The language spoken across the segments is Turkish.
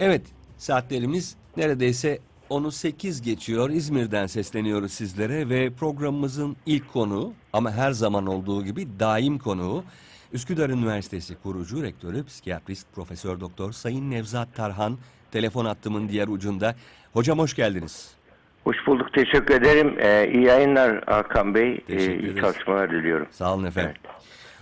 Evet, saatlerimiz neredeyse onu 8 geçiyor. İzmir'den sesleniyoruz sizlere ve programımızın ilk konuğu ama her zaman olduğu gibi daim konuğu Üsküdar Üniversitesi kurucu rektörü psikiyatrist Profesör Doktor Sayın Nevzat Tarhan telefon hattımın diğer ucunda. Hocam hoş geldiniz. Hoş bulduk. Teşekkür ederim. Ee, iyi yayınlar Hakan Bey. Ee, iyi çalışmalar diliyorum. Sağ olun efendim. Evet.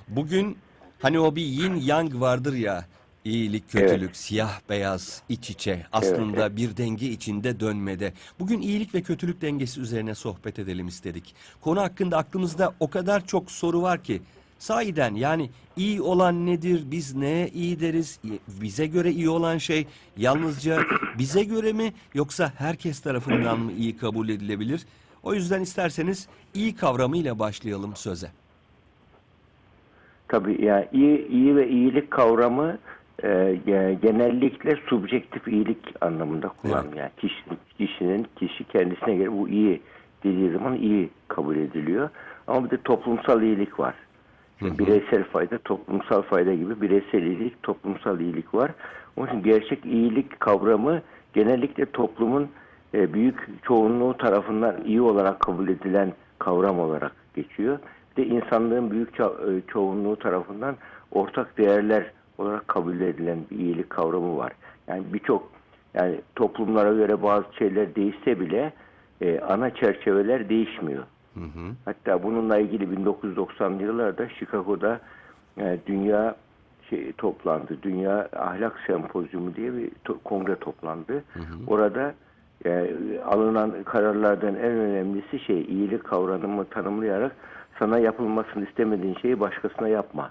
Bugün hani o bir yin yang vardır ya iyilik kötülük siyah beyaz iç içe aslında bir denge içinde dönmede. Bugün iyilik ve kötülük dengesi üzerine sohbet edelim istedik. Konu hakkında aklımızda o kadar çok soru var ki sahiden yani iyi olan nedir biz neye iyi deriz bize göre iyi olan şey yalnızca bize göre mi yoksa herkes tarafından mı iyi kabul edilebilir? O yüzden isterseniz iyi kavramıyla başlayalım söze. Tabii yani iyi, iyi ve iyilik kavramı e, ge- genellikle subjektif iyilik anlamında kullanılıyor. Yani kişi, kişinin kişi kendisine göre bu iyi dediği zaman iyi kabul ediliyor. Ama bir de toplumsal iyilik var. İşte Bireysel fayda, toplumsal fayda gibi bireysel iyilik, toplumsal iyilik var. Onun için gerçek iyilik kavramı genellikle toplumun e, büyük çoğunluğu tarafından iyi olarak kabul edilen kavram olarak geçiyor. Bir de insanlığın büyük ço- e, çoğunluğu tarafından ortak değerler olarak kabul edilen bir iyilik kavramı var. Yani birçok yani toplumlara göre bazı şeyler değişse bile e, ana çerçeveler değişmiyor. Hatta bununla ilgili 1990'lı yıllarda Chicago'da e, dünya şey toplandı. Dünya Ahlak Sempozyumu diye bir to- kongre toplandı. Orada e, alınan kararlardan en önemlisi şey iyilik kavramını tanımlayarak sana yapılmasını istemediğin şeyi başkasına yapma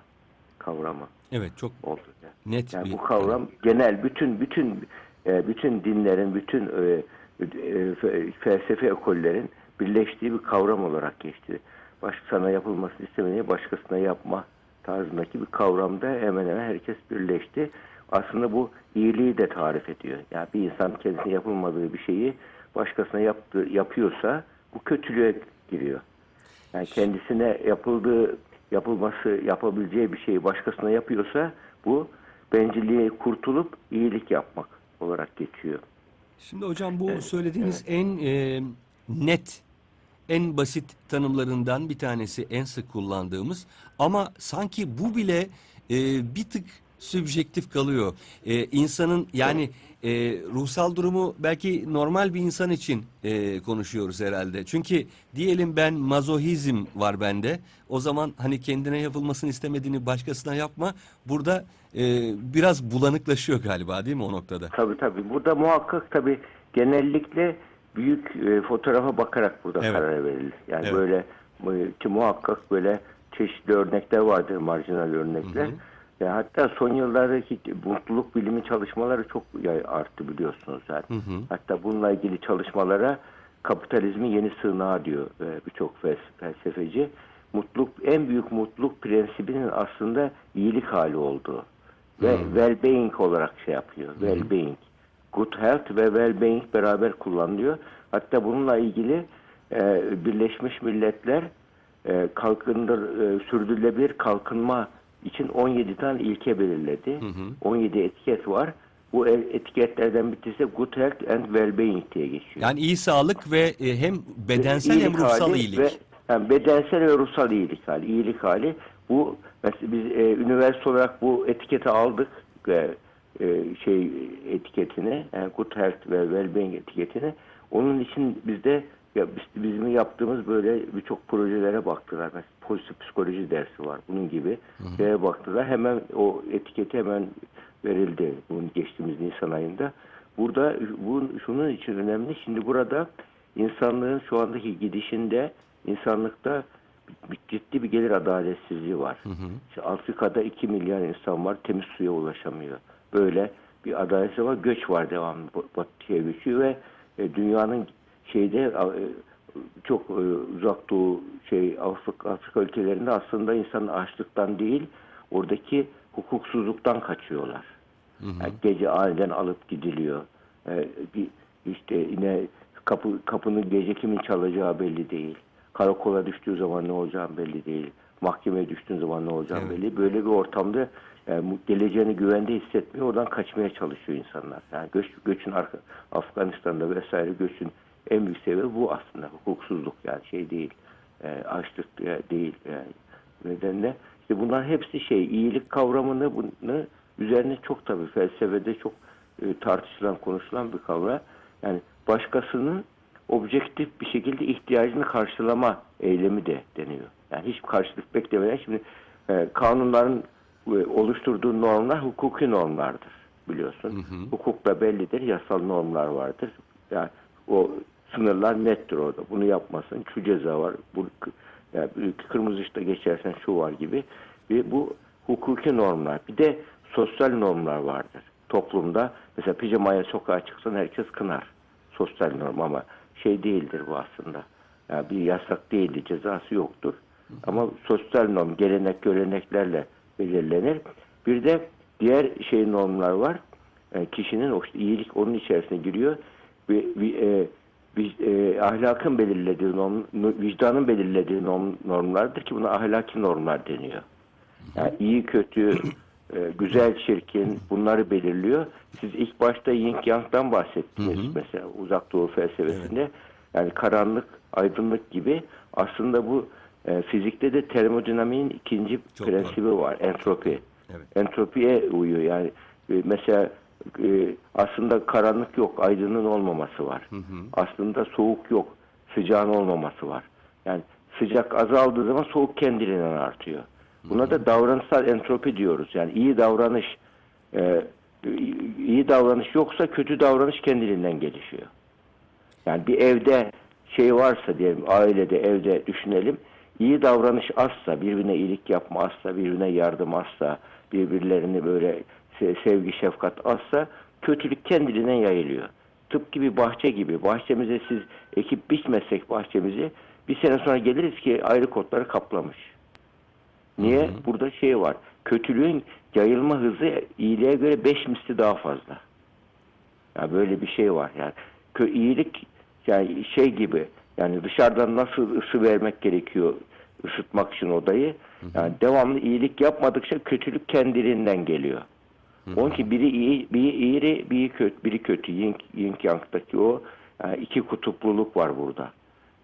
kavramı Evet çok oldu. net Yani bir bu kavram genel bütün bütün e, bütün dinlerin, bütün e, e, fe- felsefe ekollerin birleştiği bir kavram olarak geçti. Başka sana yapılmasını istemediği başkasına yapma tarzındaki bir kavramda hemen hemen herkes birleşti. Aslında bu iyiliği de tarif ediyor. Yani bir insan kendisine yapılmadığı bir şeyi başkasına yaptığı, yapıyorsa bu kötülüğe giriyor. Yani kendisine yapıldığı, yapılması, yapabileceği bir şeyi başkasına yapıyorsa bu bencilliğe kurtulup iyilik yapmak olarak geçiyor. Şimdi hocam bu söylediğiniz en e, net, en basit tanımlarından bir tanesi en sık kullandığımız ama sanki bu bile e, bir tık sübjektif kalıyor. E, insanın yani e, ruhsal durumu belki normal bir insan için e, konuşuyoruz herhalde. Çünkü diyelim ben mazohizm var bende. O zaman hani kendine yapılmasını istemediğini başkasına yapma. Burada e, biraz bulanıklaşıyor galiba değil mi o noktada? Tabii tabii. Burada muhakkak tabii genellikle büyük e, fotoğrafa bakarak burada Evet. karar verilir. Yani Evet. böyle e, ki muhakkak böyle çeşitli örnekler vardır, marjinal örnekler. Ya hatta son yıllardaki mutluluk bilimi çalışmaları çok arttı biliyorsunuz zaten. Hatta bununla ilgili çalışmalara kapitalizmin yeni sığınağı diyor e, birçok fels- felsefeci. Mutluluk en büyük mutluluk prensibinin aslında iyilik hali olduğu ve well-being olarak şey yapıyor. Well-being. Good health ve well-being beraber kullanılıyor. Hatta bununla ilgili e, Birleşmiş Milletler e, kalkındır, e, sürdürülebilir kalkınma için 17 tane ilke belirledi. 17 etiket var. Bu etiketlerden bir tanesi Good Health and Well-being diye geçiyor. Yani iyi sağlık ve e, hem bedensel hem İyilik ruhsal hali iyilik. Ve, yani bedensel ve ruhsal iyilik hali. İyilik hali. Bu mesela biz e, üniversite olarak bu etiketi aldık. E, e, şey etiketini, yani Good Health ve Wellbeing etiketini. Onun için bizde ya biz, bizim yaptığımız böyle birçok projelere baktılar. Mesela pozitif psikoloji dersi var. Bunun gibi şeye baktılar. Hemen o etiketi hemen verildi. Bunun geçtiğimiz Nisan ayında. Burada bu şunun için önemli. Şimdi burada insanlığın şu andaki gidişinde insanlıkta ciddi bir gelir adaletsizliği var. İşte Afrika'da 2 milyar insan var temiz suya ulaşamıyor. Böyle bir adaletsizlik var. Göç var devamlı ba- batıya göçüyor ve e, dünyanın şeyde e, çok e, uzak doğu şey Afrika, Afrika ülkelerinde aslında insan açlıktan değil oradaki hukuksuzluktan kaçıyorlar. Yani gece aniden alıp gidiliyor. Ee, bir- işte yine kapı kapının gece kimin çalacağı belli değil. Karakola düştüğü zaman ne olacağı belli değil. Mahkemeye düştüğün zaman ne olacağı Evet. belli. Böyle bir ortamda Yani bu geleceğini güvende hissetmiyor. Oradan kaçmaya çalışıyor insanlar. Yani göç, göçün arka, Afganistan'da vesaire göçün en büyük sebebi bu aslında. Hukuksuzluk yani şey değil. E, açlık e, değil. Yani. Nedenle işte bunların hepsi şey iyilik kavramını bunu üzerine çok tabii felsefede çok e, tartışılan konuşulan bir kavram. Yani başkasının objektif bir şekilde ihtiyacını karşılama eylemi de deniyor. Yani hiç karşılık beklemeden şimdi e, kanunların e, oluşturduğu normlar hukuki normlardır biliyorsun. Hukukla bellidir, yasal normlar vardır. Yani o sınırlar nettir orada. Bunu yapmasın, şu ceza var. Bu yani kırmızı ışıkta geçersen şu var gibi. Ve bu hukuki normlar. Bir de sosyal normlar vardır. Toplumda mesela pijamaya sokağa çıksan herkes kınar. Sosyal norm ama şey değildir bu aslında. Yani bir yasak değildi, cezası yoktur. Ama sosyal norm, gelenek, göreneklerle belirlenir. Bir de diğer şey normlar var. E, kişinin o işte iyilik onun içerisine giriyor. Ve, ve, e, e, ahlakın belirlediği norm, vicdanın belirlediği norm, normlardır ki buna ahlaki normlar deniyor. Yani iyi kötü, e, güzel çirkin bunları belirliyor. Siz ilk başta yin yang'dan bahsettiniz mesela uzak doğu felsefesinde. Yani karanlık, aydınlık gibi aslında bu e, fizikte de termodinamiğin ikinci Çok prensibi var. Entropi. Evet. Entropiye uyuyor. Yani e, mesela e, aslında karanlık yok, aydınlığın olmaması var. Aslında soğuk yok, sıcağın olmaması var. Yani sıcak azaldığı zaman soğuk kendiliğinden artıyor. Buna da davranışsal entropi diyoruz. Yani iyi davranış e, iyi davranış yoksa kötü davranış kendiliğinden gelişiyor. Yani bir evde şey varsa diyelim ailede evde düşünelim iyi davranış azsa birbirine iyilik yapma azsa birbirine yardım azsa birbirlerini böyle sevgi şefkat azsa kötülük kendiliğinden yayılıyor. Tıpkı bir bahçe gibi bahçemize siz ekip biçmezsek bahçemizi bir sene sonra geliriz ki ayrı kotları kaplamış. Niye? Burada şey var. Kötülüğün yayılma hızı iyiliğe göre 5 misli daha fazla. Ya böyle bir şey var yani. Kö iyilik yani şey gibi yani dışarıdan nasıl ısı vermek gerekiyor ısıtmak için odayı. Yani devamlı iyilik yapmadıkça kötülük kendiliğinden geliyor. Onun için biri iyi, biri iyi, biri kötü, biri kötü. Yin, yin yang'daki o yani iki kutupluluk var burada.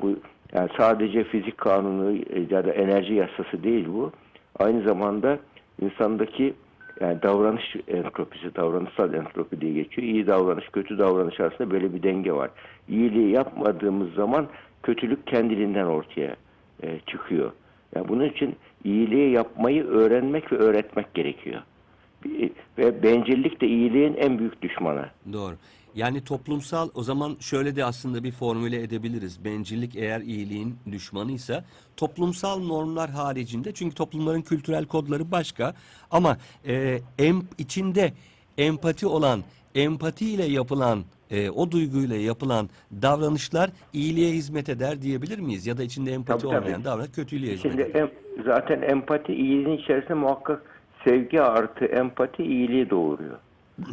Bu yani sadece fizik kanunu e, ya da enerji yasası değil bu. Aynı zamanda insandaki yani davranış entropisi, davranışsal entropi diye geçiyor. İyi davranış, kötü davranış arasında böyle bir denge var. İyiliği yapmadığımız zaman kötülük kendiliğinden ortaya e, çıkıyor. Yani bunun için iyiliği yapmayı öğrenmek ve öğretmek gerekiyor. Ve bencillik de iyiliğin en büyük düşmanı. Doğru. Yani toplumsal o zaman şöyle de aslında bir formüle edebiliriz. Bencillik eğer iyiliğin düşmanıysa toplumsal normlar haricinde çünkü toplumların kültürel kodları başka ama e, em, içinde empati olan empatiyle yapılan e, o duyguyla yapılan davranışlar iyiliğe hizmet eder diyebilir miyiz? Ya da içinde empati Tabii, tabii. olmayan davranış kötülüğe hizmet Şimdi eder. em- zaten empati iyiliğin içerisinde muhakkak sevgi artı empati iyiliği doğuruyor.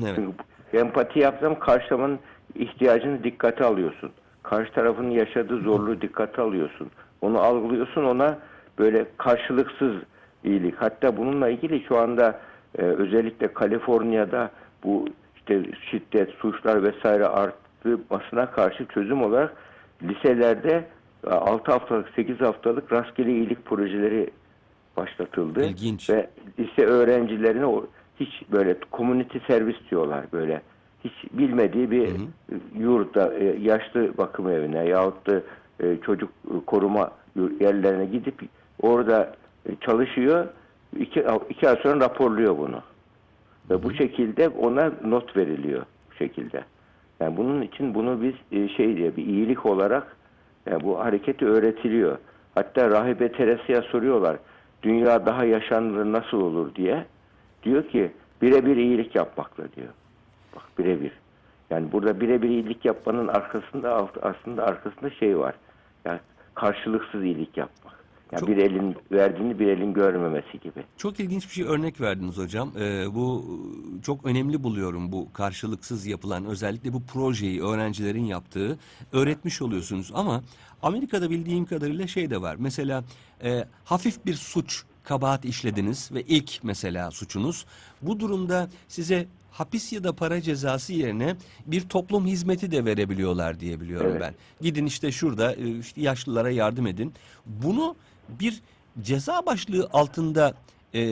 Evet. Çünkü empati yapsam karşılamanın ihtiyacını dikkate alıyorsun. Karşı tarafın yaşadığı zorluğu dikkate alıyorsun. Onu algılıyorsun ona böyle karşılıksız iyilik. Hatta bununla ilgili şu anda e, özellikle Kaliforniya'da bu işte şiddet, suçlar vesaire artmasına karşı çözüm olarak liselerde 6 haftalık, 8 haftalık rastgele iyilik projeleri başlatıldı. İlginç. Ve lise öğrencilerine o hiç böyle community servis diyorlar böyle. Hiç bilmediği bir yurtta, e, yaşlı bakım evine yahut da e, çocuk koruma yur- yerlerine gidip orada e, çalışıyor. İki, iki ay sonra raporluyor bunu. Ve bu şekilde ona not veriliyor bu şekilde. Yani bunun için bunu biz e, şey diye bir iyilik olarak yani bu hareketi öğretiliyor. Hatta rahibe Teresa'ya soruyorlar. Dünya daha yaşanılır nasıl olur diye. Diyor ki birebir iyilik yapmakla diyor. Bak birebir. Yani burada birebir iyilik yapmanın arkasında aslında arkasında şey var. Yani karşılıksız iyilik yapmak. Yani Çok- bir elin verdiğini bir elin görmemesi gibi. Çok ilginç bir şey örnek verdiniz hocam. Ee, bu e, çok önemli buluyorum bu karşılıksız yapılan özellikle bu projeyi öğrencilerin yaptığı öğretmiş oluyorsunuz. Ama Amerika'da bildiğim kadarıyla şey de var. Mesela e, hafif bir suç kabahat işlediniz ve ilk mesela suçunuz. Bu durumda size hapis ya da para cezası yerine bir toplum hizmeti de verebiliyorlar diye biliyorum Evet. ben. Gidin işte şurada e, işte yaşlılara yardım edin. Bunu bir ceza başlığı altında e,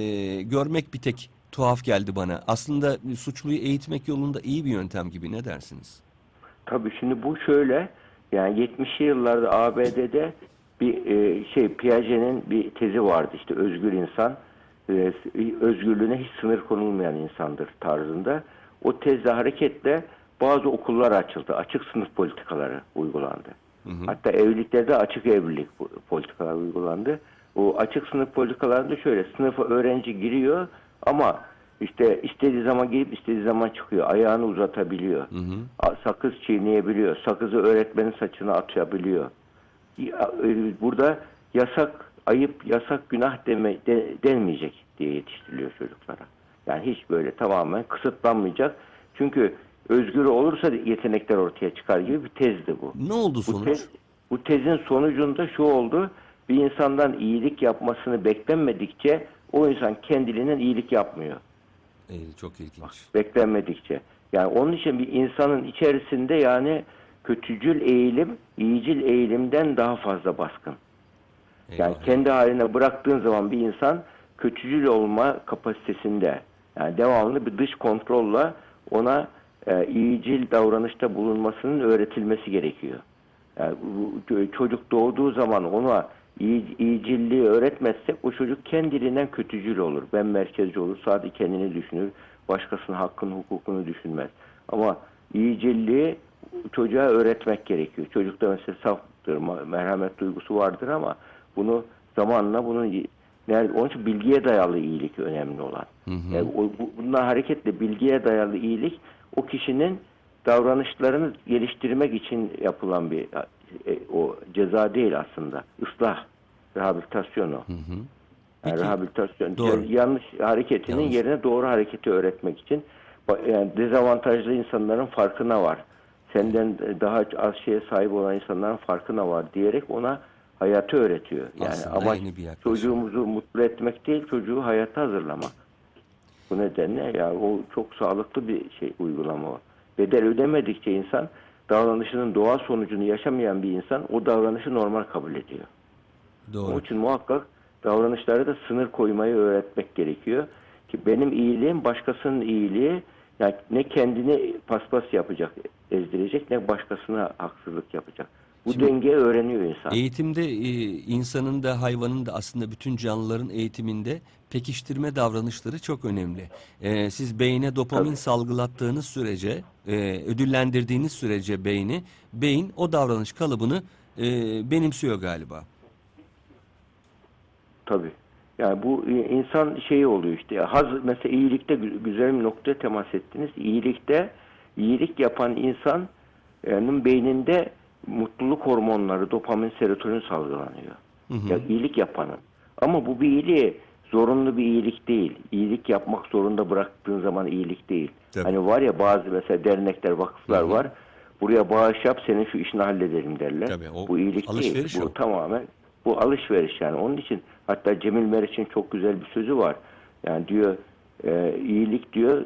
görmek bir tek tuhaf geldi bana. Aslında suçluyu eğitmek yolunda iyi bir yöntem gibi ne dersiniz? Tabii şimdi bu şöyle yani 70'li yıllarda ABD'de bir e, şey Piaget'in bir tezi vardı işte özgür insan e, özgürlüğüne hiç sınır konulmayan insandır tarzında. O tezle hareketle bazı okullar açıldı. Açık sınıf politikaları uygulandı. Hatta evliliklerde açık evlilik po- politikalar uygulandı. O açık sınıf politikalarında şöyle sınıfa öğrenci giriyor ama işte istediği zaman girip istediği zaman çıkıyor. Ayağını uzatabiliyor. A- Sakız çiğneyebiliyor. Sakızı öğretmenin saçına atabiliyor. E, Burada yasak, ayıp, yasak, günah deme, de- denmeyecek diye yetiştiriliyor çocuklara. Yani hiç böyle tamamen kısıtlanmayacak. Çünkü özgür olursa yetenekler ortaya çıkar gibi bir tezdi bu. Ne oldu Bu, sonuç? tez, bu tezin sonucunda şu oldu. Bir insandan iyilik yapmasını beklenmedikçe o insan kendiliğinden iyilik yapmıyor. Ee, çok ilginç. Beklenmedikçe. Yani onun için bir insanın içerisinde yani kötücül eğilim, iyicil eğilimden daha fazla baskın. Yani Eyvah. kendi haline bıraktığın zaman bir insan kötücül olma kapasitesinde. Yani devamlı bir dış kontrolle ona e, iyicil davranışta bulunmasının öğretilmesi gerekiyor. Yani bu çocuk doğduğu zaman ona iyi, iyicilliği öğretmezsek o çocuk kendiliğinden kötücül olur. Ben merkezci olur. Sadece kendini düşünür. Başkasının hakkını, hukukunu düşünmez. Ama iyicilliği çocuğa öğretmek gerekiyor. Çocukta mesela saftır, merhamet duygusu vardır ama bunu zamanla bunun nerede onun için bilgiye dayalı iyilik önemli olan. Yani o, bu, bundan hareketle bilgiye dayalı iyilik o kişinin davranışlarını geliştirmek için yapılan bir e, o ceza değil aslında. Islah, rehabilitasyon o. Yani Peki, rehabilitasyon doğru. yanlış hareketinin Yanlış. yerine doğru hareketi öğretmek için yani dezavantajlı insanların farkına var. Senden daha az şeye sahip olan insanların farkına var diyerek ona hayatı öğretiyor. Yani Aslında ama yeni bir yaklaşım. çocuğumuzu mutlu etmek değil, çocuğu hayata hazırlamak. Bu nedenle ya o çok sağlıklı bir şey uygulama o. Bedel ödemedikçe insan davranışının doğal sonucunu yaşamayan bir insan o davranışı normal kabul ediyor. Doğru. Onun için muhakkak davranışlara da sınır koymayı öğretmek gerekiyor. Ki benim iyiliğim başkasının iyiliği yani ne kendini paspas yapacak, ezdirecek ne başkasına haksızlık yapacak. Bu Şimdi- dengeyi öğreniyor insan. Eğitimde e, insanın da hayvanın da aslında bütün canlıların eğitiminde pekiştirme davranışları çok önemli. E, siz beyne dopamin Tabii. salgılattığınız sürece, e, ödüllendirdiğiniz sürece beyni, beyin o davranış kalıbını e, benimsiyor galiba. Tabii. Yani bu insan şeyi oluyor işte. Haz mesela iyilikte gü- güzel bir noktaya temas ettiniz. İyilikte iyilik yapan insanın beyninde mutluluk hormonları, dopamin, serotonin salgılanıyor. Ya iyilik yapanın. Ama bu bir iyiliği zorunlu bir iyilik değil. İyilik yapmak zorunda bıraktığın zaman iyilik değil. Tabii. Hani var ya bazı mesela dernekler, vakıflar var. Buraya bağış yap, senin şu işini hallederim derler. Tabii, o bu iyilik değil. o. Bu tamamen bu alışveriş yani. Onun için hatta Cemil Meriç'in çok güzel bir sözü var. Yani diyor e, iyilik diyor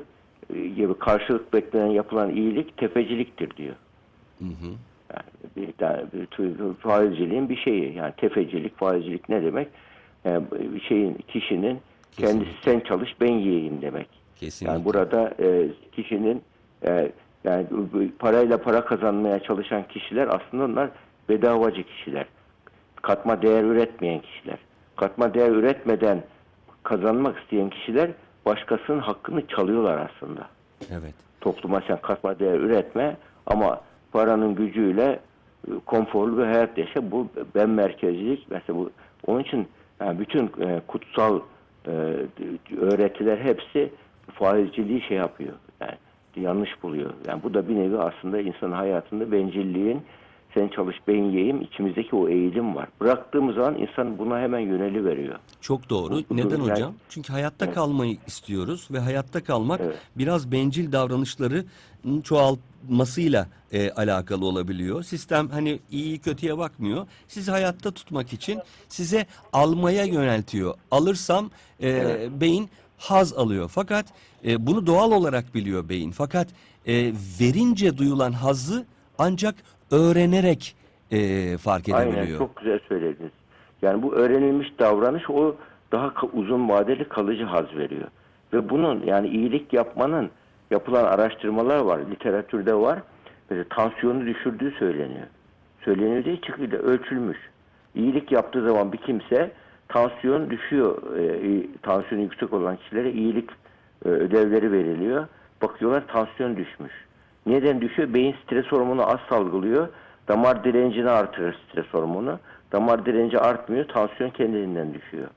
e, gibi karşılık beklenen yapılan iyilik tefeciliktir diyor. Bir tür- faizciliğin bir şeyi. Yani tefecilik, faizcilik ne demek? Yani bir şeyin, kişinin kendisi sen çalış ben yiyeyim demek. Kesinlikle. Yani burada e, kişinin e, yani parayla para kazanmaya çalışan kişiler aslında onlar bedavacı kişiler. Katma değer üretmeyen kişiler. Katma değer üretmeden kazanmak isteyen kişiler başkasının hakkını çalıyorlar aslında Evet. topluma sen katma değer üretme ama paranın gücüyle e, konforlu bir hayat yaşa. Bu ben merkezcilik mesela bu onun için yani bütün e, kutsal e, öğretiler hepsi faizciliği şey yapıyor. Yani yanlış buluyor. Yani bu da bir nevi aslında insanın hayatında bencilliğin sen çalış ben yiyeyim içimizdeki o eğilim var. Bıraktığımız zaman insan buna hemen yöneli veriyor. Çok doğru. Bu- bu- Neden yani- hocam? Çünkü hayatta kalmayı istiyoruz ve hayatta kalmak Evet. biraz bencil davranışları çoğalt yapmasıyla e, alakalı olabiliyor. Sistem hani iyi kötüye bakmıyor. Sizi hayatta tutmak için size almaya yöneltiyor. Alırsam e, beyin haz alıyor. Fakat e, bunu doğal olarak biliyor beyin. Fakat e, verince duyulan hazzı ancak öğrenerek e, fark edebiliyor. Aynen çok güzel söylediniz. Yani bu öğrenilmiş davranış o daha uzun vadeli kalıcı haz veriyor. Ve bunun yani iyilik yapmanın yapılan araştırmalar var. Literatürde var. Mesela tansiyonu düşürdüğü söyleniyor. Söyleniyor değil çıkıyor ölçülmüş. İyilik yaptığı zaman bir kimse tansiyon düşüyor. E, tansiyonu yüksek olan kişilere iyilik e, ödevleri veriliyor. Bakıyorlar tansiyon düşmüş. Neden düşüyor? Beyin stres hormonu az salgılıyor. Damar direncini artırır stres hormonu. Damar direnci artmıyor. Tansiyon kendiliğinden düşüyor.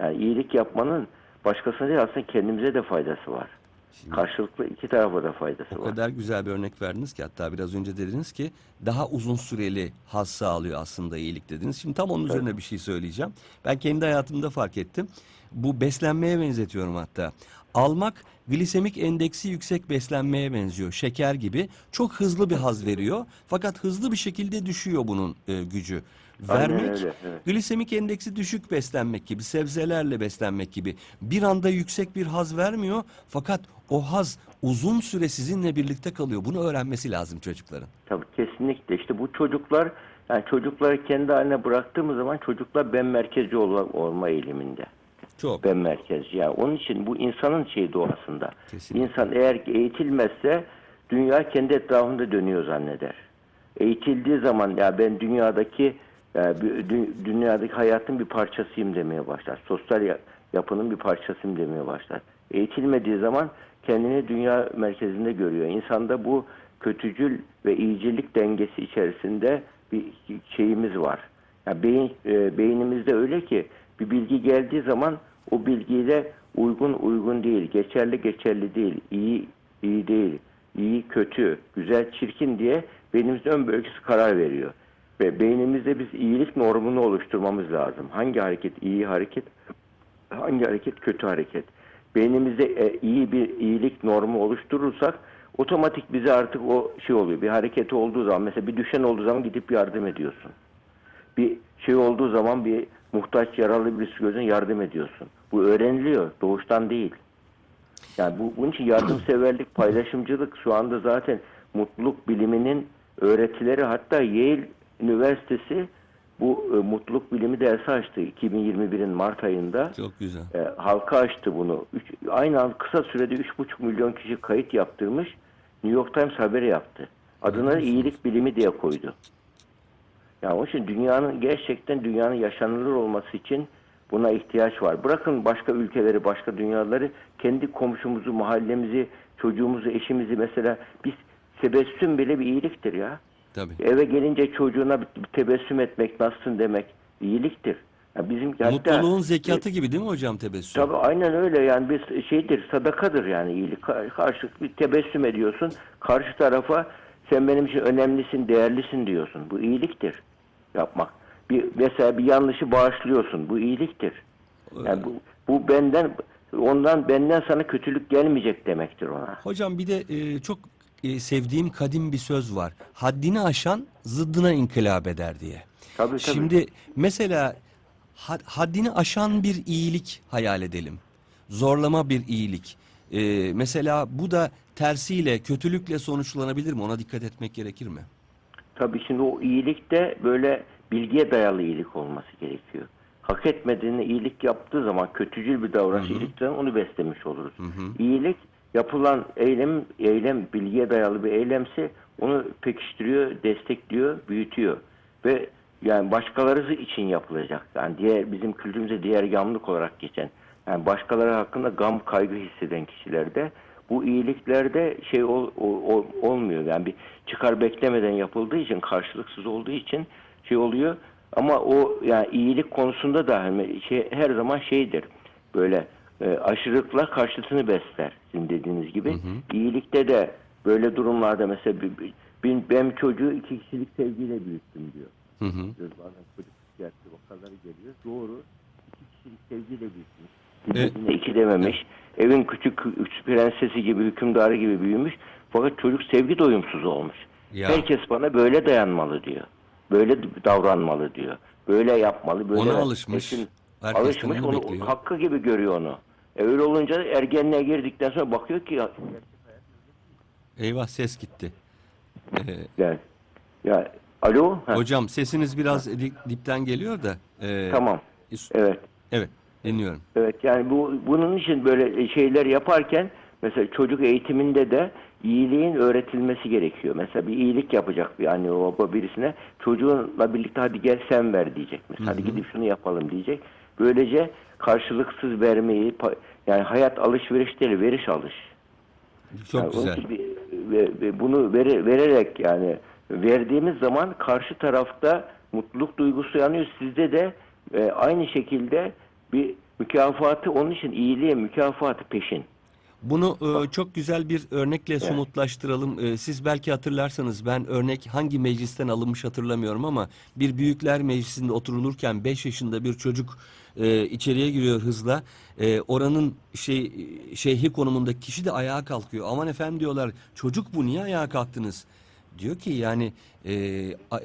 Yani iyilik yapmanın başkasına değil aslında kendimize de faydası var. Karşılıklı iki tarafa da faydası O var. kadar güzel bir örnek verdiniz ki hatta biraz önce dediniz ki daha uzun süreli haz sağlıyor aslında iyilik dediniz. Şimdi tam onun üzerine bir şey söyleyeceğim. Ben kendi hayatımda fark ettim. Bu beslenmeye benzetiyorum hatta. Almak glisemik endeksi yüksek beslenmeye benziyor. Şeker gibi çok hızlı bir haz veriyor. Fakat hızlı bir şekilde düşüyor bunun e, gücü. Aynen Vermek öyle, evet. glisemik endeksi düşük beslenmek gibi, sebzelerle beslenmek gibi bir anda yüksek bir haz vermiyor. Fakat o haz uzun süre sizinle birlikte kalıyor. Bunu öğrenmesi lazım çocukların. Tabii kesinlikle. İşte bu çocuklar yani çocukları kendi haline bıraktığımız zaman çocuklar ben merkezci olma, olma eğiliminde. Çok. Ben merkezci. Yani onun için bu insanın şey doğasında. Kesinlikle. İnsan eğer eğitilmezse dünya kendi etrafında dönüyor zanneder. Eğitildiği zaman ya ben dünyadaki ya bir- dü- dünyadaki hayatın bir parçasıyım demeye başlar. Sosyal ya- yapının bir parçasıyım demeye başlar. Eğitilmediği zaman kendini dünya merkezinde görüyor. İnsanda bu kötücül ve iyicilik dengesi içerisinde bir şeyimiz var. Yani beyin, e, beynimizde öyle ki bir bilgi geldiği zaman o bilgiyle uygun uygun değil, geçerli geçerli değil, iyi iyi değil, iyi kötü, güzel çirkin diye beynimizin ön bölgesi karar veriyor. Ve beynimizde biz iyilik normunu oluşturmamız lazım. Hangi hareket iyi hareket, hangi hareket kötü hareket. Beynimizde e, iyi bir iyilik normu oluşturursak otomatik bize artık o şey oluyor. Bir hareketi olduğu zaman mesela bir düşen olduğu zaman gidip yardım ediyorsun. Bir şey olduğu zaman bir muhtaç yaralı birisi gözüne yardım ediyorsun. Bu öğreniliyor. Doğuştan değil. Yani bu, bunun için yardımseverlik, paylaşımcılık şu anda zaten mutluluk biliminin öğretileri hatta Yale Üniversitesi bu e, mutluluk bilimi dersi açtı 2021'in Mart ayında. Çok güzel. E, halka açtı bunu. Üç, aynı an kısa sürede 3,5 milyon kişi kayıt yaptırmış. New York Times haberi yaptı. Adına iyilik bilimi diye koydu. Yani onun için dünyanın gerçekten dünyanın yaşanılır olması için buna ihtiyaç var. Bırakın başka ülkeleri, başka dünyaları, kendi komşumuzu, mahallemizi, çocuğumuzu, eşimizi mesela biz tebessüm bile bir iyiliktir ya. Tabii. Eve gelince çocuğuna tebessüm etmek, nasılsın demek iyiliktir. Ya bizim hatta- Mutluluğun zekatı gibi değil mi hocam tebessüm? Tabii aynen öyle yani bir şeydir sadakadır yani iyilik. Ka- Karşılıklı bir tebessüm ediyorsun. Karşı tarafa sen benim için önemlisin, değerlisin diyorsun. Bu iyiliktir yapmak. Bir mesela bir yanlışı bağışlıyorsun. Bu iyiliktir. Yani bu, bu benden ondan benden sana kötülük gelmeyecek demektir ona. Hocam bir de e, çok e, sevdiğim kadim bir söz var. Haddini aşan zıddına inkılap eder diye. Tabii, tabii. Şimdi mesela had- haddini aşan bir iyilik hayal edelim. Zorlama bir iyilik. E, mesela bu da tersiyle, kötülükle sonuçlanabilir mi? Ona dikkat etmek gerekir mi? Tabii şimdi o iyilik de böyle bilgiye dayalı iyilik olması gerekiyor. Hak etmediğini iyilik yaptığı zaman kötücül bir davranış iyilikten onu beslemiş oluruz. İyilik yapılan eylem eylem bilgiye dayalı bir eylemse onu pekiştiriyor, destekliyor, büyütüyor ve yani başkaları için yapılacak. Yani diğer bizim kültürümüzde diğer yamlık olarak geçen yani başkaları hakkında gam kaygı hisseden kişilerde bu iyiliklerde şey ol- o- o- olmuyor. Yani bir çıkar beklemeden yapıldığı için karşılıksız olduğu için şey oluyor. Ama o yani iyilik konusunda da hani şey, her zaman şeydir. Böyle e, aşırılıkla karşısını besler sizin dediğiniz gibi. İyilikte de böyle durumlarda mesela bir, bir- ben çocuğu iki kişilik sevgiyle büyüttüm diyor. Hı hı. Bazen çocuk psikiyatri vakaları geliyor. Doğru. İki kişilik sevgiyle büyütmüş. Birbirine iki dememiş. Evin küçük üç prensesi gibi, hükümdarı gibi büyümüş. Fakat çocuk sevgi doyumsuz olmuş. Ya. Herkes bana böyle dayanmalı diyor. Böyle davranmalı diyor. Böyle yapmalı. Böyle Ona alışmış. Herkesten alışmış. onu bekliyor. hakkı gibi görüyor onu. E öyle olunca ergenliğe girdikten sonra bakıyor ki ya, Eyvah ses gitti. Ee, ya, ya alo Ha, hocam sesiniz biraz di- dipten geliyor da. ee, tamam. Evet. Evet dinliyorum. Evet yani bu bunun için böyle şeyler yaparken mesela çocuk eğitiminde de iyiliğin öğretilmesi gerekiyor. Mesela bir iyilik yapacak bir anne baba birisine çocuğunla birlikte hadi gel sen ver diyecek. Mesela hadi gidip şunu yapalım diyecek. Böylece karşılıksız vermeyi yani hayat alışveriş değil veriş alış. Çok Yani güzel. bir- bunu vere- vererek yani verdiğimiz zaman karşı tarafta mutluluk duygusu yanıyor. Sizde de e, aynı şekilde bir mükafatı onun için iyiliğe mükafatı peşin. Bunu e, çok güzel bir örnekle somutlaştıralım. E, siz belki hatırlarsanız ben örnek hangi meclisten alınmış hatırlamıyorum ama bir büyükler meclisinde oturulurken 5 yaşında bir çocuk e, içeriye giriyor hızla. E, oranın şey şeyhi konumundaki kişi de ayağa kalkıyor. Aman efendim diyorlar çocuk bu niye ayağa kalktınız? Diyor ki yani e,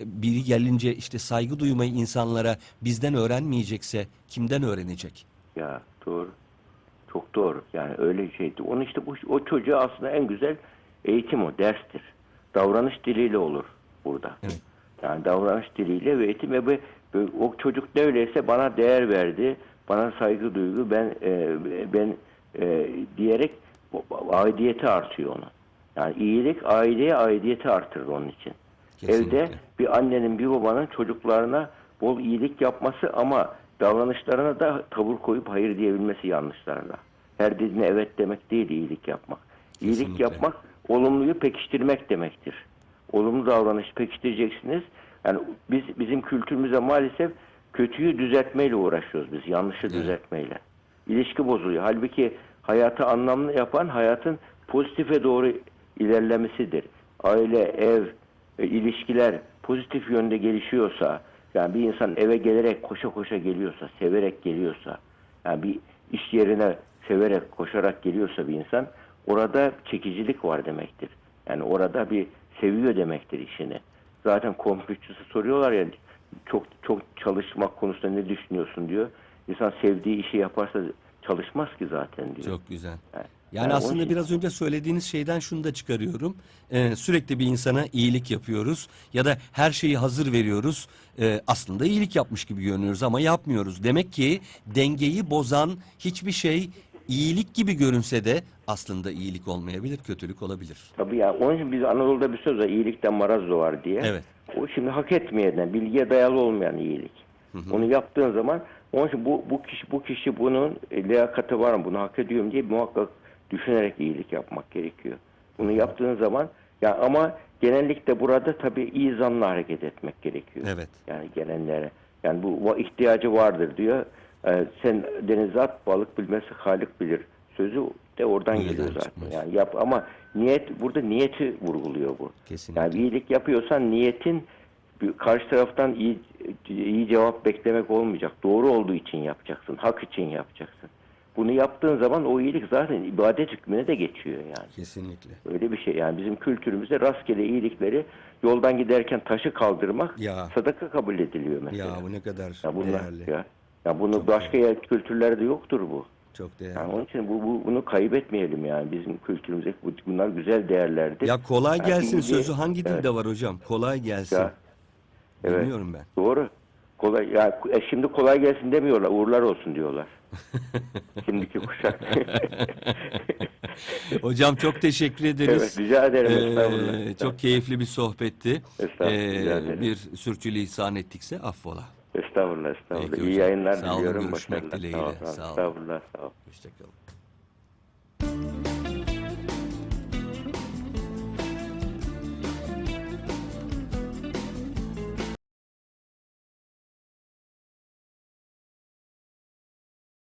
biri gelince işte saygı duymayı insanlara bizden öğrenmeyecekse kimden öğrenecek? Ya doğru. Çok doğru. Yani öyle şeydi. Onun işte bu, o çocuğa aslında en güzel eğitim o, derstir. Davranış diliyle olur burada. Evet. Yani davranış diliyle ve eğitim ve bu- bu- o çocuk ne öyleyse bana değer verdi, bana saygı duygu, ben e, ben e, diyerek aidiyeti artıyor onun. Yani iyilik aileye aidiyeti artırır onun için. Kesinlikle. Evde bir annenin bir babanın çocuklarına bol iyilik yapması ama davranışlarına da tavır koyup hayır diyebilmesi yanlışlarına. Her dediğine evet demek değil iyilik yapmak. İyilik Kesinlikle. yapmak olumluyu pekiştirmek demektir. Olumlu davranış pekiştireceksiniz. Yani biz bizim kültürümüzde maalesef kötüyü düzeltmeyle uğraşıyoruz biz. Yanlışı düzeltmeyle. İlişki bozuluyor. Halbuki hayatı anlamlı yapan hayatın pozitife doğru ilerlemesidir. Aile, ev, e, ilişkiler pozitif yönde gelişiyorsa, yani bir insan eve gelerek koşa koşa geliyorsa, severek geliyorsa, yani bir iş yerine severek, koşarak geliyorsa bir insan, orada çekicilik var demektir. Yani orada bir seviyor demektir işini. Zaten komşusu soruyorlar ya, çok çok çalışmak konusunda ne düşünüyorsun diyor. İnsan sevdiği işi yaparsa çalışmaz ki zaten diyor. Çok güzel. Yani Yani onun aslında biraz önce söylediğiniz şeyden şunu da çıkarıyorum. Ee, sürekli bir insana iyilik yapıyoruz ya da her şeyi hazır veriyoruz. Ee, aslında iyilik yapmış gibi görünüyoruz ama yapmıyoruz. Demek ki dengeyi bozan hiçbir şey iyilik gibi görünse de aslında iyilik olmayabilir, kötülük olabilir. Tabii ya onun için biz Anadolu'da bir söz var iyilikten maraz doğar diye. Evet. O şimdi hak etmeyenden, bilgiye dayalı olmayan iyilik. Onu yaptığın zaman onun için bu, bu kişi bu kişi bunun e, liyakati var mı, bunu hak ediyorum diye muhakkak düşünerek iyilik yapmak gerekiyor. Bunu yaptığın zaman ya ama genellikle burada tabii iyi zanla hareket etmek gerekiyor. Evet. Yani gelenlere. Yani bu ihtiyacı vardır diyor. Ee, sen denize at balık bilmesi halik bilir. Sözü de oradan Bu geliyor zaten. çıkmış. Yani yap ama niyet burada niyeti vurguluyor bu. Kesinlikle. Yani iyilik yapıyorsan niyetin karşı taraftan iyi iyi cevap beklemek olmayacak. Doğru olduğu için yapacaksın. Hak için yapacaksın. Bunu yaptığın zaman o iyilik zaten ibadet hükmüne de geçiyor yani. Kesinlikle. Öyle bir şey yani bizim kültürümüzde rastgele iyilikleri yoldan giderken taşı kaldırmak Ya. sadaka kabul ediliyor mesela. Ya bu ne kadar Ya bunlar değerli. ya. Ya bunu başka yer kültürlerde yoktur bu. Çok değerli. Yani onun için bu, bu bunu kaybetmeyelim yani bizim kültürümüzde bu- bunlar güzel değerlerdir. Ya kolay Yani gelsin iyiliği- sözü hangi dilde Evet. var hocam? Kolay gelsin. Ya. Evet. Bilmiyorum ben. Doğru. Kolay ya e, şimdi kolay gelsin demiyorlar. Uğurlar olsun diyorlar. Şimdiki kuşak. Hocam çok teşekkür ederiz. Evet, rica ederim. Ee, çok keyifli bir sohbetti. Estağfurullah, Ee, bir sürçülisan ettikse affola. estağfurullah, estağfurullah. Peki İyi hocam. yayınlar Sağ olun, diliyorum. görüşmek dileğiyle. Sağ olun. Sağ olun. Estağfurullah, sağ olun. Hoşçakalın.